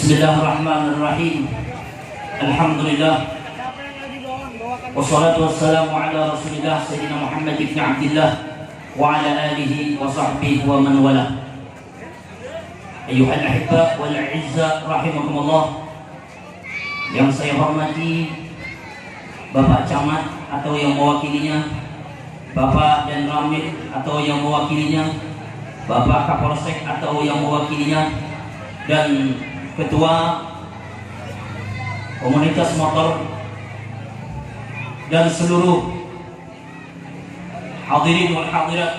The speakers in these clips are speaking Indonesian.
Bismillahirrahmanirrahim. Alhamdulillah. Wassalatu wassalamu ala Rasulillah Sayyidina Muhammad ibn Abdullah wa ala alihi wa sahbihi wa man wala. Ayuhal ahibba wal izza rahimakumullah. Yang saya hormati Bapak Camat atau yang mewakilinya, Bapak dan Ramil atau yang mewakilinya, Bapak Kapolsek atau yang mewakilinya, dan Ketua Komunitas Motor dan seluruh hadirin wal hadirat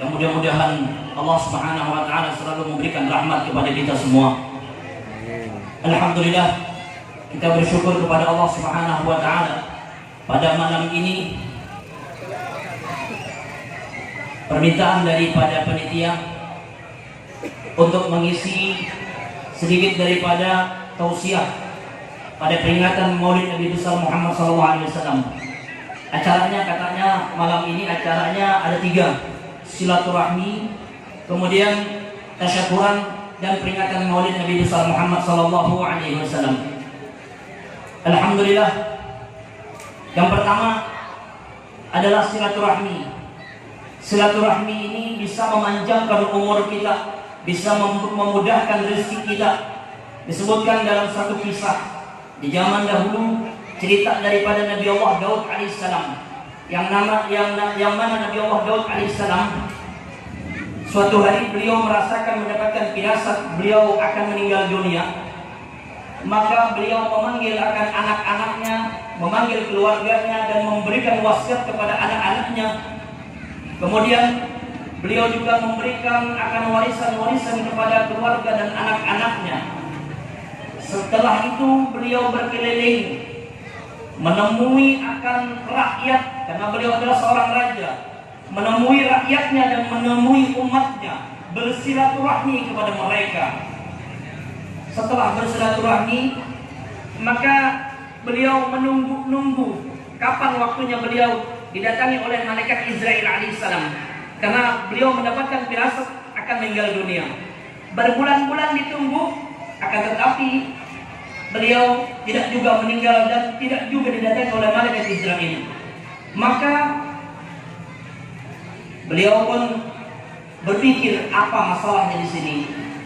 yang mudah-mudahan Allah Subhanahu wa taala selalu memberikan rahmat kepada kita semua. Alhamdulillah kita bersyukur kepada Allah Subhanahu wa taala pada malam ini permintaan daripada panitia untuk mengisi sedikit daripada tausiah pada peringatan Maulid Nabi besar Muhammad SAW. Acaranya katanya malam ini acaranya ada tiga silaturahmi, kemudian tasyakuran dan peringatan Maulid Nabi besar Muhammad SAW. Alhamdulillah. Yang pertama adalah silaturahmi. Silaturahmi ini bisa memanjangkan umur kita, bisa memudahkan rezeki kita. Disebutkan dalam satu kisah di zaman dahulu cerita daripada Nabi Allah Daud alaihissalam yang nama yang yang mana Nabi Allah Daud alaihissalam suatu hari beliau merasakan mendapatkan firasat beliau akan meninggal dunia maka beliau memanggil akan anak-anaknya, memanggil keluarganya dan memberikan wasiat kepada anak-anaknya. Kemudian beliau juga memberikan akan warisan-warisan kepada keluarga dan anak-anaknya. Setelah itu beliau berkeliling menemui akan rakyat karena beliau adalah seorang raja, menemui rakyatnya dan menemui umatnya, bersilaturahmi kepada mereka setelah bersilaturahmi maka beliau menunggu-nunggu kapan waktunya beliau didatangi oleh malaikat Israel alaihissalam karena beliau mendapatkan firasat akan meninggal dunia. Berbulan-bulan ditunggu akan tetapi beliau tidak juga meninggal dan tidak juga didatangi oleh malaikat Israel maka beliau pun berpikir apa masalahnya di sini?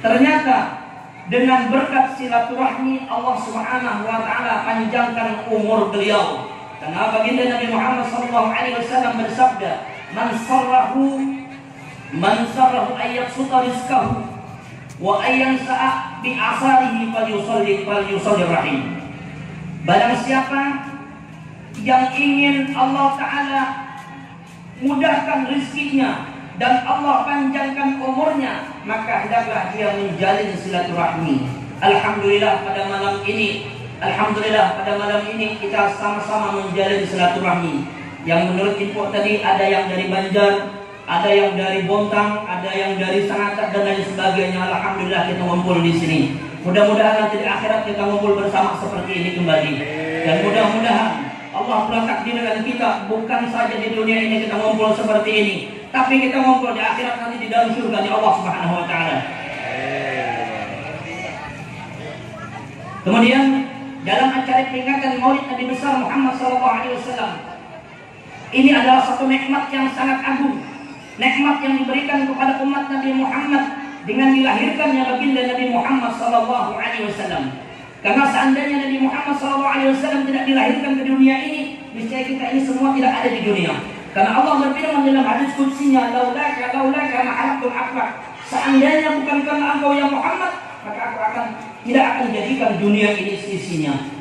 Ternyata dengan berkat silaturahmi Allah Subhanahu wa taala panjangkan umur beliau. Karena baginda Nabi Muhammad wasallam bersabda, "Man sarrahu man sarrahu ayat suta rizqahu wa ayyan sa'a bi asarihi falyusalli falyusalli rahim." Barang siapa yang ingin Allah taala mudahkan rezekinya dan Allah panjangkan umurnya, maka hendaklah dia menjalin silaturahmi. Alhamdulillah pada malam ini, alhamdulillah pada malam ini kita sama-sama menjalin silaturahmi. Yang menurut info tadi ada yang dari Banjar, ada yang dari Bontang, ada yang dari Sangatta dan lain sebagainya. Alhamdulillah kita ngumpul di sini. Mudah-mudahan nanti di akhirat kita ngumpul bersama seperti ini kembali. Dan mudah-mudahan Allah telah takdirkan kita bukan saja di dunia ini kita ngumpul seperti ini, tapi kita ngobrol di akhirat nanti di dalam surga di Allah Subhanahu wa taala. Kemudian dalam acara peringatan Maulid Nabi besar Muhammad wasallam ini adalah satu nikmat yang sangat agung. Nikmat yang diberikan kepada umat Nabi Muhammad dengan dilahirkannya baginda Nabi Muhammad sallallahu alaihi wasallam. Karena seandainya Nabi Muhammad sallallahu alaihi wasallam tidak dilahirkan ke dunia ini, niscaya kita ini semua tidak ada di dunia. Karena Allah berfirman dalam hadis kutsinya, "Laulaka laulaka ma halaqtul akbar." Seandainya bukan karena engkau yang Muhammad, maka aku akan tidak akan jadikan dunia ini sisinya.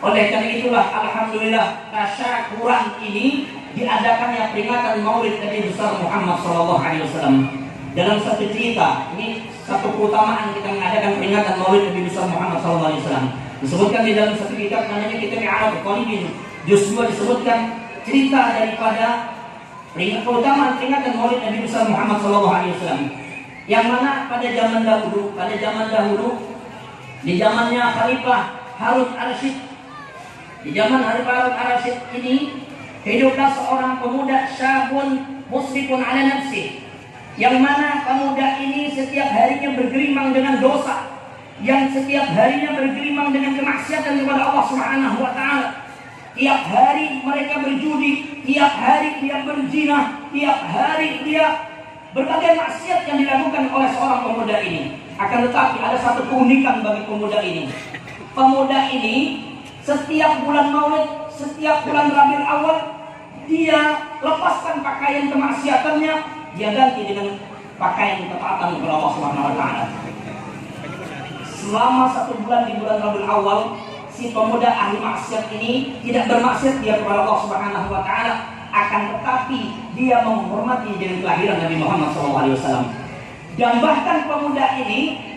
Oleh karena itulah alhamdulillah tasyakuran ini diadakannya peringatan Maulid Nabi besar Muhammad sallallahu alaihi wasallam. Dalam satu cerita, ini satu keutamaan kita mengadakan peringatan Maulid Nabi besar Muhammad sallallahu alaihi wasallam. Disebutkan di dalam satu kitab namanya kitab Arab Qalibin. Juz disebutkan cerita daripada peringatan keutamaan peringatan Maulid Nabi besar Muhammad Shallallahu Alaihi Wasallam yang mana pada zaman dahulu pada zaman dahulu di zamannya Khalifah Harun Ar-Rasyid di zaman Khalifah Harun Ar-Rasyid ini hiduplah seorang pemuda syabun musrifun ala nafsi yang mana pemuda ini setiap harinya bergerimang dengan dosa yang setiap harinya bergelimang dengan kemaksiatan kepada Allah Subhanahu wa taala. Tiap hari mereka berjudi, tiap hari dia berzina, tiap hari dia berbagai maksiat yang dilakukan oleh seorang pemuda ini. Akan tetapi ada satu keunikan bagi pemuda ini. Pemuda ini setiap bulan Maulid, setiap bulan Rabiul Awal dia lepaskan pakaian kemaksiatannya, dia ganti dengan pakaian ketaatan kepada Allah Subhanahu wa taala. Selama satu bulan di bulan Rabiul Awal si pemuda ahli maksiat ini tidak bermaksiat dia kepada Allah Subhanahu wa taala akan tetapi dia menghormati dengan kelahiran Nabi Muhammad SAW dan bahkan pemuda ini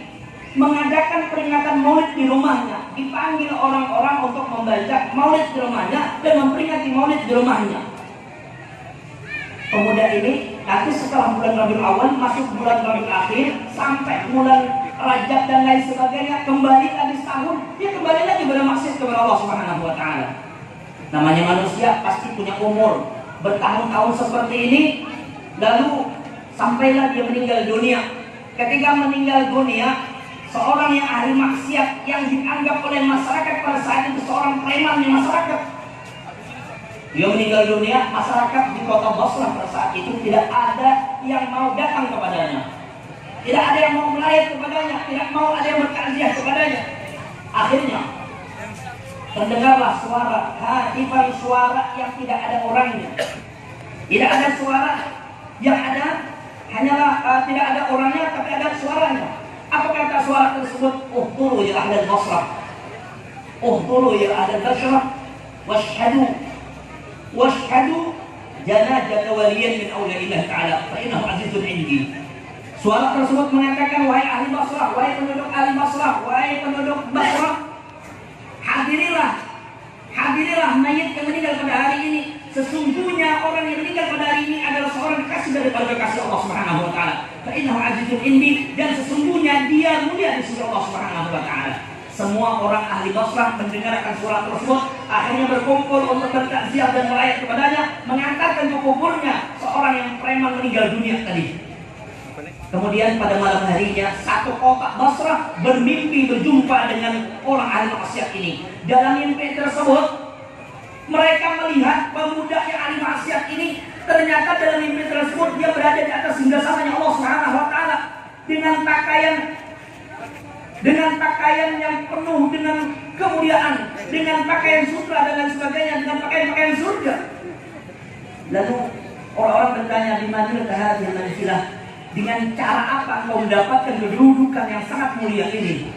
mengadakan peringatan maulid di rumahnya dipanggil orang-orang untuk membaca maulid di rumahnya dan memperingati maulid di rumahnya pemuda ini nanti setelah bulan Rabiul Awal masuk bulan Rabiul Akhir sampai bulan Rajab dan lain sebagainya kembali lagi setahun dia kembali lagi bermaksud kepada Allah Subhanahu wa taala. Namanya manusia pasti punya umur bertahun-tahun seperti ini lalu sampailah dia meninggal dunia. Ketika meninggal dunia, seorang yang ahli maksiat yang dianggap oleh masyarakat pada saat itu seorang preman di masyarakat. Dia meninggal dunia, masyarakat di kota Basrah pada saat itu tidak ada yang mau datang kepadanya. Tidak ada yang mau melayat kepadanya, tidak mau ada yang bertakziah kepadanya. Akhirnya terdengarlah suara hatifan suara yang tidak ada orangnya. Tidak ada suara yang ada hanyalah uh, tidak ada orangnya tapi ada suaranya. Apa kata suara tersebut? Uhturu ya ahli Basrah. Uhturu ya ahli Basrah. Washhadu washhadu janajata waliyan min awliyaillah ta'ala fa innahu azizun indi. Suara tersebut mengatakan, wahai ahli Basrah, wahai penduduk ahli Basrah, wahai penduduk Basrah, hadirilah, hadirilah mayat yang meninggal pada hari ini. Sesungguhnya orang yang meninggal pada hari ini adalah seorang kasih daripada kasih Allah Subhanahu wa taala. Fa innahu azizun indi dan sesungguhnya dia mulia di sisi Allah Subhanahu wa taala. Semua orang ahli Basrah mendengarkan suara tersebut akhirnya berkumpul untuk bertakziah dan melayat kepadanya mengantarkan ke kuburnya seorang yang preman meninggal dunia tadi. Kemudian pada malam harinya satu kotak Basrah bermimpi berjumpa dengan orang ahli maksiat ini. Dalam mimpi tersebut mereka melihat pemuda yang ahli maksiat ini ternyata dalam mimpi tersebut dia berada di atas singgasananya Allah Subhanahu wa taala dengan pakaian dengan pakaian yang penuh dengan kemuliaan, dengan pakaian sutra dan lain sebagainya, dengan pakaian-pakaian surga. Lalu orang-orang bertanya di mana kehadiran manzilah dengan cara apa engkau mendapatkan kedudukan yang sangat mulia ini?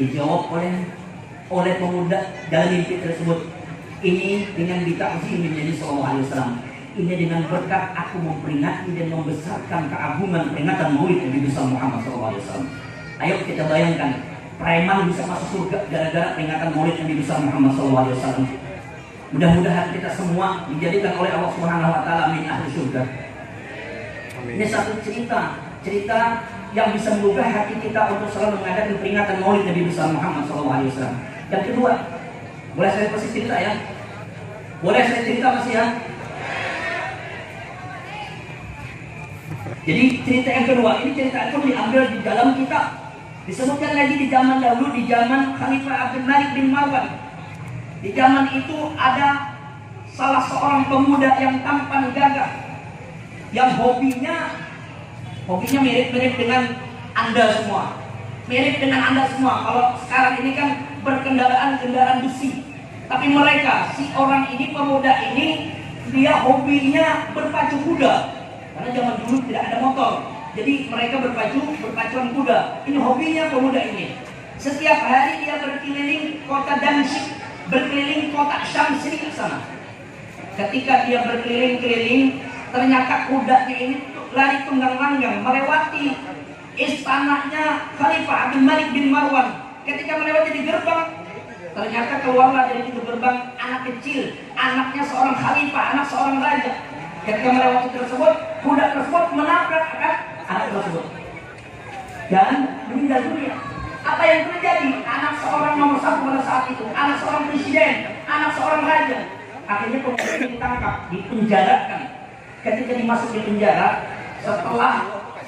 Dijawab oleh oleh pemuda dalam mimpi tersebut. Ini dengan ditakzim menjadi Sallallahu Alaihi Wasallam. Ini dengan berkat aku memperingati dan membesarkan keagungan peringatan Maulid Nabi besar Muhammad Sallallahu Alaihi Wasallam. Ayo kita bayangkan, preman bisa masuk surga gara-gara peringatan Maulid Nabi besar Muhammad Sallallahu Alaihi Wasallam. Mudah-mudahan kita semua dijadikan oleh Allah Subhanahu Wa Taala min ahli surga. Ini satu cerita, cerita yang bisa menggugah hati kita untuk selalu mengadakan peringatan Maulid Nabi besar Muhammad SAW. Yang kedua, boleh saya kasih cerita ya? Boleh saya cerita masih ya? Jadi cerita yang kedua ini cerita itu diambil di dalam kitab. Disebutkan lagi di zaman dahulu di zaman Khalifah Abdul Malik bin Marwan. Di zaman itu ada salah seorang pemuda yang tampan gagah yang hobinya hobinya mirip-mirip dengan Anda semua. Mirip dengan Anda semua. Kalau sekarang ini kan berkendaraan kendaraan besi. Tapi mereka, si orang ini, pemuda ini, dia hobinya berpacu kuda. Karena zaman dulu tidak ada motor. Jadi mereka berpacu, berpacuan kuda. Ini hobinya pemuda ini. Setiap hari dia berkeliling kota Damsyik, berkeliling kota Syamsri ke sana. Ketika dia berkeliling-keliling, Ternyata kudanya ini lari tunggang langgang melewati istananya Khalifah Abdul Malik bin Marwan. Ketika melewati di gerbang, ternyata keluarlah dari pintu gerbang anak kecil, anaknya seorang khalifah, anak seorang raja. Ketika melewati tersebut, kuda tersebut menabrak akan anak tersebut dan meninggal dunia. Apa yang terjadi? Anak seorang nomor satu pada saat itu, anak seorang presiden, anak seorang raja. Akhirnya pemuda ditangkap, dipenjarakan ketika dimasuk di penjara setelah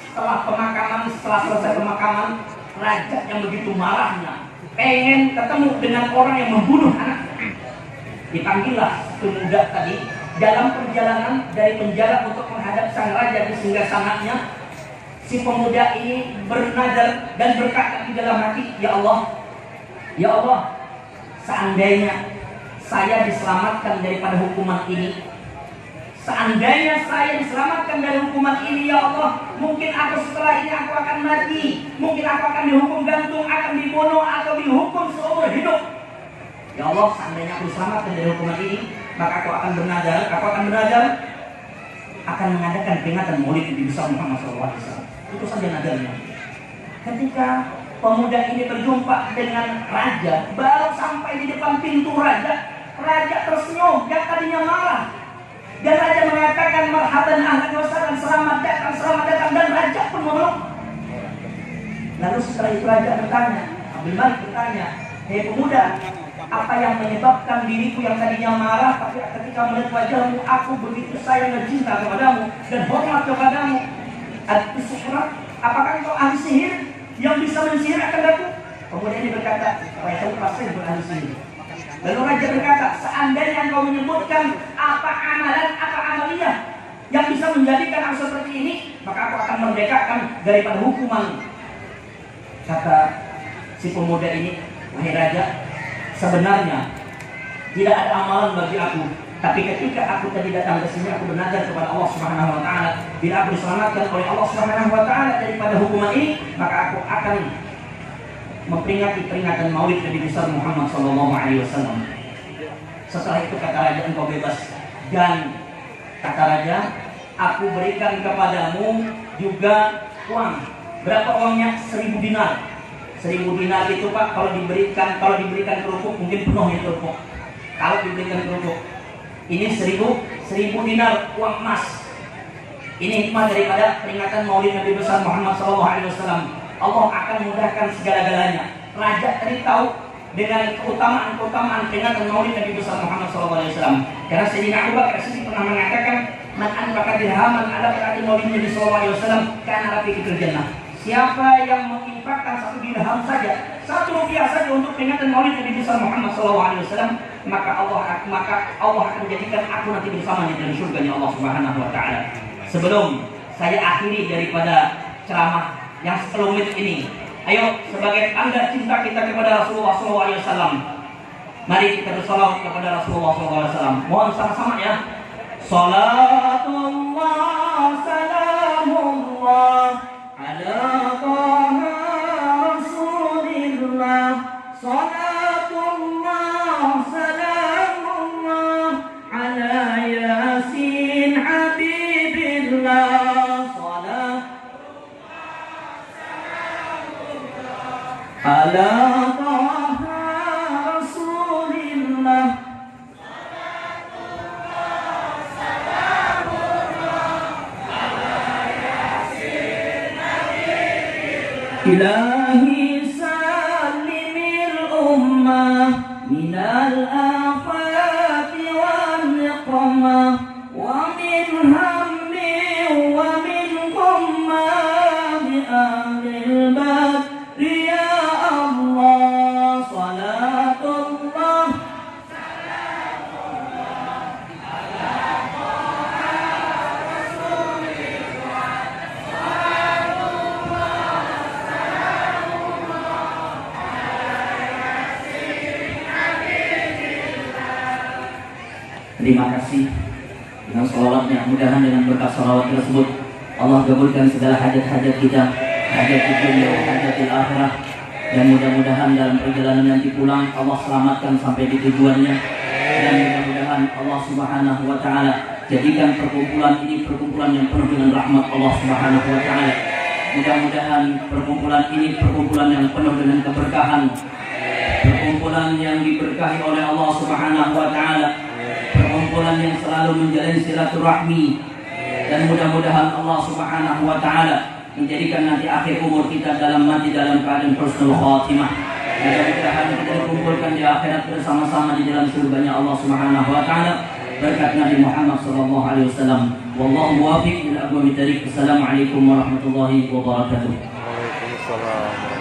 setelah pemakaman setelah selesai pemakaman raja yang begitu marahnya pengen ketemu dengan orang yang membunuh anaknya. Dipanggillah pemuda tadi dalam perjalanan dari penjara untuk menghadap sang raja di singgah sananya. Si pemuda ini bernadar dan berkata di dalam hati, Ya Allah, Ya Allah, seandainya saya diselamatkan daripada hukuman ini, Seandainya saya diselamatkan dari hukuman ini ya Allah Mungkin aku setelah ini aku akan mati. Mungkin aku akan dihukum gantung Akan dibunuh atau dihukum seumur hidup. Ya Allah seandainya aku diselamatkan dari hukuman ini Maka aku akan bernadar Aku akan bernadar Akan mengadakan peringatan maulid di besar Muhammad SAW Itu saja nadarnya. Ketika pemuda ini berjumpa dengan raja Baru sampai di depan pintu raja Raja tersenyum Yang tadinya marah mengatakan marhaban ahlan wasallam selamat datang selamat datang. Dan raja pun memeluk. Lalu setelah itu raja bertanya, Abdul Malik bertanya, hei pemuda, apa yang menyebabkan diriku yang tadinya marah tapi ketika melihat wajahmu aku begitu sayang dan cinta kepadamu dan hormat kepadamu? Al-Sihra apakah engkau ahli sihir yang bisa mensihir akan daku kemudian dia berkata wahai kamu pasti ahli sihir. Lalu raja berkata, seandainya engkau menyebutkan apa amalan, apa amaliyah yang bisa menjadikan aku seperti ini, maka aku akan merdekakan daripada hukuman. Kata si pemuda ini, wahai raja, sebenarnya tidak ada amalan bagi aku. Tapi ketika aku tadi datang ke sini, aku bernazar kepada Allah Subhanahu Wa Taala. Bila aku diselamatkan oleh Allah Subhanahu Wa Taala daripada hukuman ini, maka aku akan memperingati peringatan Maulid Nabi besar Muhammad Sallallahu Alaihi Wasallam. Setelah itu kata raja engkau bebas dan kata raja aku berikan kepadamu juga uang. Berapa uangnya? Seribu dinar. Seribu dinar itu pak kalau diberikan kalau diberikan kerupuk mungkin penuh ya kerupuk. Kalau diberikan kerupuk ini seribu seribu dinar uang emas. Ini hikmah daripada peringatan Maulid Nabi besar Muhammad Wasallam Allah akan mudahkan segala-galanya. Raja tadi tahu dengan keutamaan-keutamaan peringatan Maulid Nabi besar Muhammad SAW. Karena Sayyidina Abu Bakar pernah mengatakan, "Man anfaqa dirhaman ala Maulid Nabi SAW karena rapi itu jannah." Siapa yang menginfakkan satu dirham saja, satu rupiah saja untuk peringatan Maulid Nabi besar Muhammad SAW, maka Allah maka Allah akan menjadikan aku nanti bersamanya dalam surga Allah Subhanahu Wa Taala. Sebelum saya akhiri daripada ceramah yang sekelumit ini. Ayo sebagai tanda cinta kita kepada Rasulullah SAW. Mari kita bersalawat kepada Rasulullah SAW. Mohon sama-sama ya. صلاة الله سلام الله على طه رسول الله صلاة الله سلام الله على ياسين حبيب الله صلاة الله سلام الله على طه إلهي سلم الأمة من الآفات والنقمة ومن هم ومن غمة بأهل Allah kabulkan segala hajat-hajat kita hajat di dunia hajat di akhirat dan mudah-mudahan dalam perjalanan nanti pulang Allah selamatkan sampai di tujuannya. Dan mudah-mudahan Allah Subhanahu wa taala jadikan perkumpulan ini perkumpulan yang penuh dengan rahmat Allah Subhanahu wa taala. Mudah-mudahan perkumpulan ini perkumpulan yang penuh dengan keberkahan. Perkumpulan yang diberkahi oleh Allah Subhanahu wa taala. Perkumpulan yang selalu menjalin silaturahmi dan mudah-mudahan Allah Subhanahu wa taala menjadikan nanti akhir umur kita dalam mati dalam keadaan husnul khatimah. Mudah-mudahan kita dikumpulkan di akhirat bersama-sama di dalam surganya Allah Subhanahu wa taala berkat Nabi Muhammad sallallahu alaihi wasallam. Wallahu muwaffiq ila aqwamit thariq. Assalamualaikum warahmatullahi wabarakatuh. Waalaikumsalam